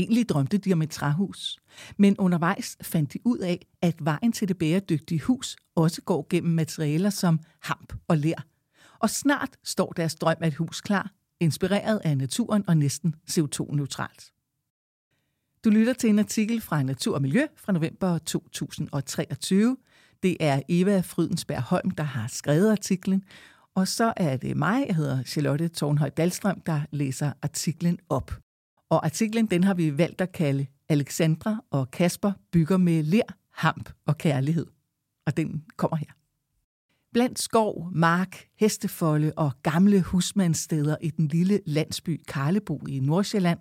Egentlig drømte de om et træhus, men undervejs fandt de ud af, at vejen til det bæredygtige hus også går gennem materialer som hamp og ler. Og snart står deres drøm af et hus klar, inspireret af naturen og næsten CO2-neutralt. Du lytter til en artikel fra Natur og Miljø fra november 2023. Det er Eva Frydensberg Holm, der har skrevet artiklen, og så er det mig, jeg hedder Charlotte Tornhøj Dalstrøm, der læser artiklen op. Og artiklen den har vi valgt at kalde Alexandra og Kasper bygger med ler, hamp og kærlighed. Og den kommer her. Blandt skov, mark, hestefolde og gamle husmandssteder i den lille landsby Karlebo i Nordsjælland,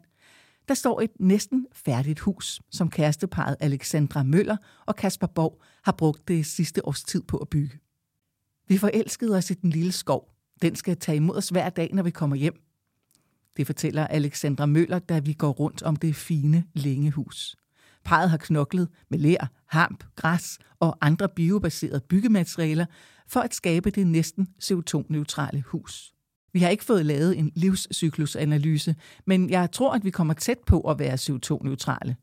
der står et næsten færdigt hus, som kæresteparet Alexandra Møller og Kasper Borg har brugt det sidste års tid på at bygge. Vi forelskede os i den lille skov. Den skal tage imod os hver dag, når vi kommer hjem. Det fortæller Alexandra Møller, da vi går rundt om det fine længehus. Parret har knoklet med lær, hamp, græs og andre biobaserede byggematerialer for at skabe det næsten CO2-neutrale hus. Vi har ikke fået lavet en livscyklusanalyse, men jeg tror, at vi kommer tæt på at være CO2-neutrale.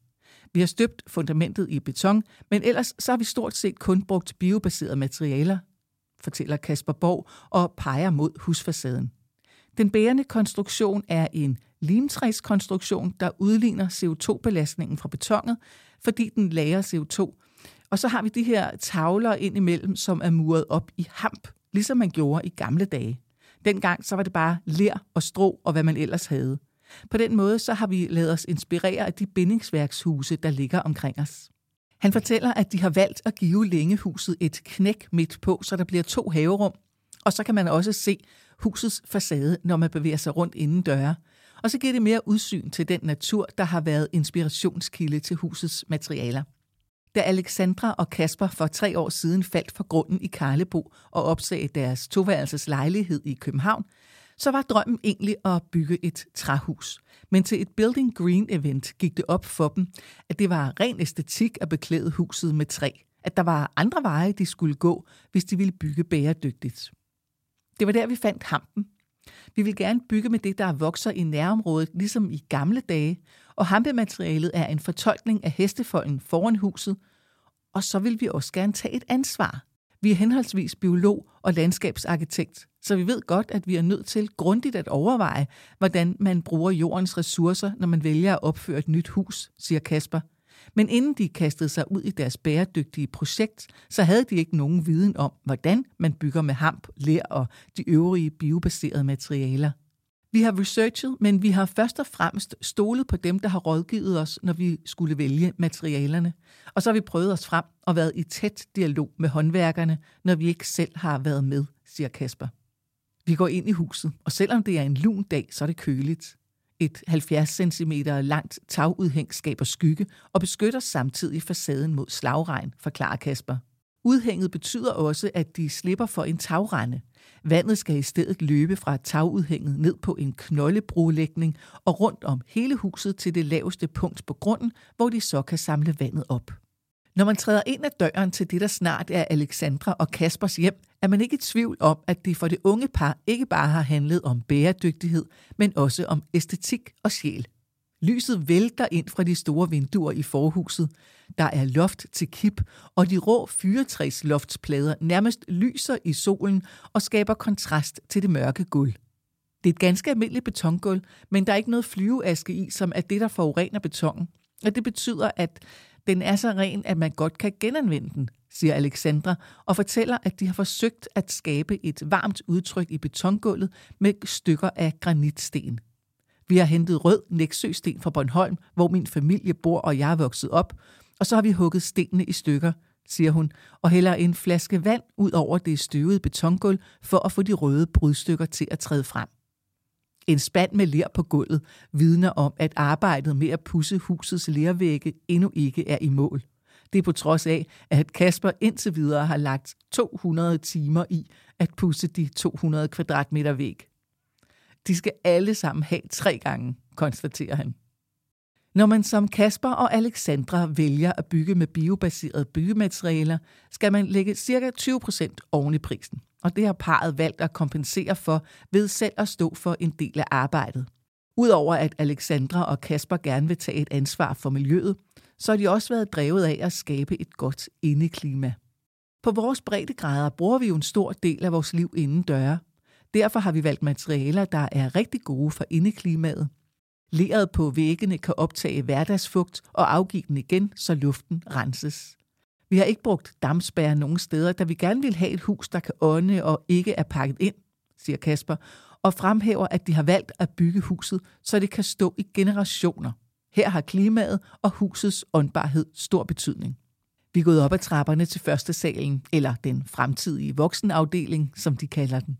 Vi har støbt fundamentet i beton, men ellers så har vi stort set kun brugt biobaserede materialer, fortæller Kasper Borg og peger mod husfacaden. Den bærende konstruktion er en limtræskonstruktion, der udligner CO2-belastningen fra betonet, fordi den lagrer CO2. Og så har vi de her tavler ind imellem, som er muret op i hamp, ligesom man gjorde i gamle dage. Dengang så var det bare ler og strå og hvad man ellers havde. På den måde så har vi lavet os inspirere af de bindingsværkshuse, der ligger omkring os. Han fortæller, at de har valgt at give længehuset et knæk midt på, så der bliver to haverum, og så kan man også se husets facade, når man bevæger sig rundt inden døre. Og så giver det mere udsyn til den natur, der har været inspirationskilde til husets materialer. Da Alexandra og Kasper for tre år siden faldt for grunden i Karlebo og opsagde deres toværelses lejlighed i København, så var drømmen egentlig at bygge et træhus. Men til et Building Green event gik det op for dem, at det var ren æstetik at beklæde huset med træ. At der var andre veje, de skulle gå, hvis de ville bygge bæredygtigt. Det var der, vi fandt hampen. Vi vil gerne bygge med det, der vokser i nærområdet, ligesom i gamle dage, og hampematerialet er en fortolkning af hestefolden foran huset, og så vil vi også gerne tage et ansvar. Vi er henholdsvis biolog og landskabsarkitekt, så vi ved godt, at vi er nødt til grundigt at overveje, hvordan man bruger jordens ressourcer, når man vælger at opføre et nyt hus, siger Kasper. Men inden de kastede sig ud i deres bæredygtige projekt, så havde de ikke nogen viden om, hvordan man bygger med hamp, ler og de øvrige biobaserede materialer. Vi har researchet, men vi har først og fremmest stolet på dem, der har rådgivet os, når vi skulle vælge materialerne. Og så har vi prøvet os frem og været i tæt dialog med håndværkerne, når vi ikke selv har været med, siger Kasper. Vi går ind i huset, og selvom det er en lun dag, så er det køligt. Et 70 cm langt tagudhæng skaber skygge og beskytter samtidig facaden mod slagregn, forklarer Kasper. Udhænget betyder også, at de slipper for en tagrende. Vandet skal i stedet løbe fra tagudhænget ned på en knoldebrolægning og rundt om hele huset til det laveste punkt på grunden, hvor de så kan samle vandet op. Når man træder ind ad døren til det, der snart er Alexandra og Kaspers hjem, er man ikke i tvivl om, at det for det unge par ikke bare har handlet om bæredygtighed, men også om æstetik og sjæl. Lyset vælter ind fra de store vinduer i forhuset. Der er loft til kip, og de rå fyretræsloftsplader nærmest lyser i solen og skaber kontrast til det mørke gulv. Det er et ganske almindeligt betongulv, men der er ikke noget flyveaske i, som er det, der forurener betongen. Og det betyder, at den er så ren, at man godt kan genanvende den, siger Alexandra, og fortæller, at de har forsøgt at skabe et varmt udtryk i betongulvet med stykker af granitsten. Vi har hentet rød næksøsten fra Bornholm, hvor min familie bor og jeg er vokset op, og så har vi hugget stenene i stykker, siger hun, og hælder en flaske vand ud over det støvede betongulv for at få de røde brudstykker til at træde frem. En spand med ler på gulvet vidner om, at arbejdet med at pusse husets lervægge endnu ikke er i mål. Det er på trods af, at Kasper indtil videre har lagt 200 timer i at pusse de 200 kvadratmeter væg. De skal alle sammen have tre gange, konstaterer han. Når man som Kasper og Alexandra vælger at bygge med biobaserede byggematerialer, skal man lægge ca. 20% oven i prisen. Og det har parret valgt at kompensere for ved selv at stå for en del af arbejdet. Udover at Alexandra og Kasper gerne vil tage et ansvar for miljøet, så har de også været drevet af at skabe et godt indeklima. På vores breddegrader bruger vi jo en stor del af vores liv inden døre. Derfor har vi valgt materialer, der er rigtig gode for indeklimaet. Leret på væggene kan optage hverdagsfugt og afgive den igen, så luften renses. Vi har ikke brugt dampspærre nogen steder, da vi gerne vil have et hus, der kan ånde og ikke er pakket ind, siger Kasper, og fremhæver, at de har valgt at bygge huset, så det kan stå i generationer. Her har klimaet og husets åndbarhed stor betydning. Vi er gået op ad trapperne til første salen, eller den fremtidige voksenafdeling, som de kalder den.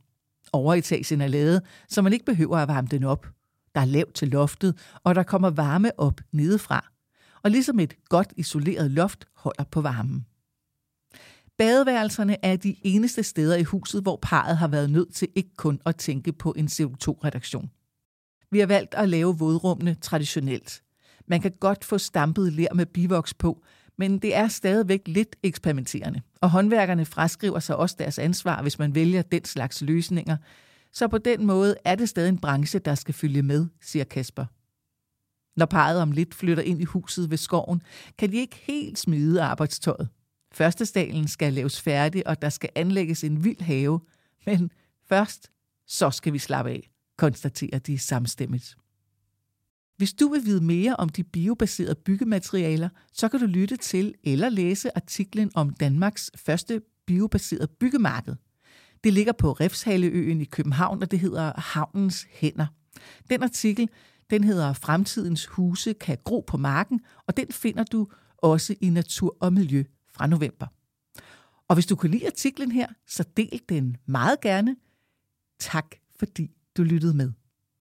Overetagen er lavet, så man ikke behøver at varme den op. Der er lavt til loftet, og der kommer varme op nedefra. Og ligesom et godt isoleret loft holder på varmen. Badeværelserne er de eneste steder i huset, hvor parret har været nødt til ikke kun at tænke på en CO2-reduktion. Vi har valgt at lave vådrummene traditionelt. Man kan godt få stampet ler med bivoks på, men det er stadigvæk lidt eksperimenterende. Og håndværkerne fraskriver sig også deres ansvar, hvis man vælger den slags løsninger. Så på den måde er det stadig en branche, der skal følge med, siger Kasper. Når parret om lidt flytter ind i huset ved skoven, kan de ikke helt smide arbejdstøjet. Førstestalen skal laves færdig, og der skal anlægges en vild have. Men først, så skal vi slappe af, konstaterer de samstemmigt. Hvis du vil vide mere om de biobaserede byggematerialer, så kan du lytte til eller læse artiklen om Danmarks første biobaserede byggemarked. Det ligger på Refshaleøen i København, og det hedder Havnens Hænder. Den artikel den hedder Fremtidens huse kan gro på marken, og den finder du også i Natur og Miljø fra november. Og hvis du kunne lide artiklen her, så del den meget gerne. Tak fordi du lyttede med.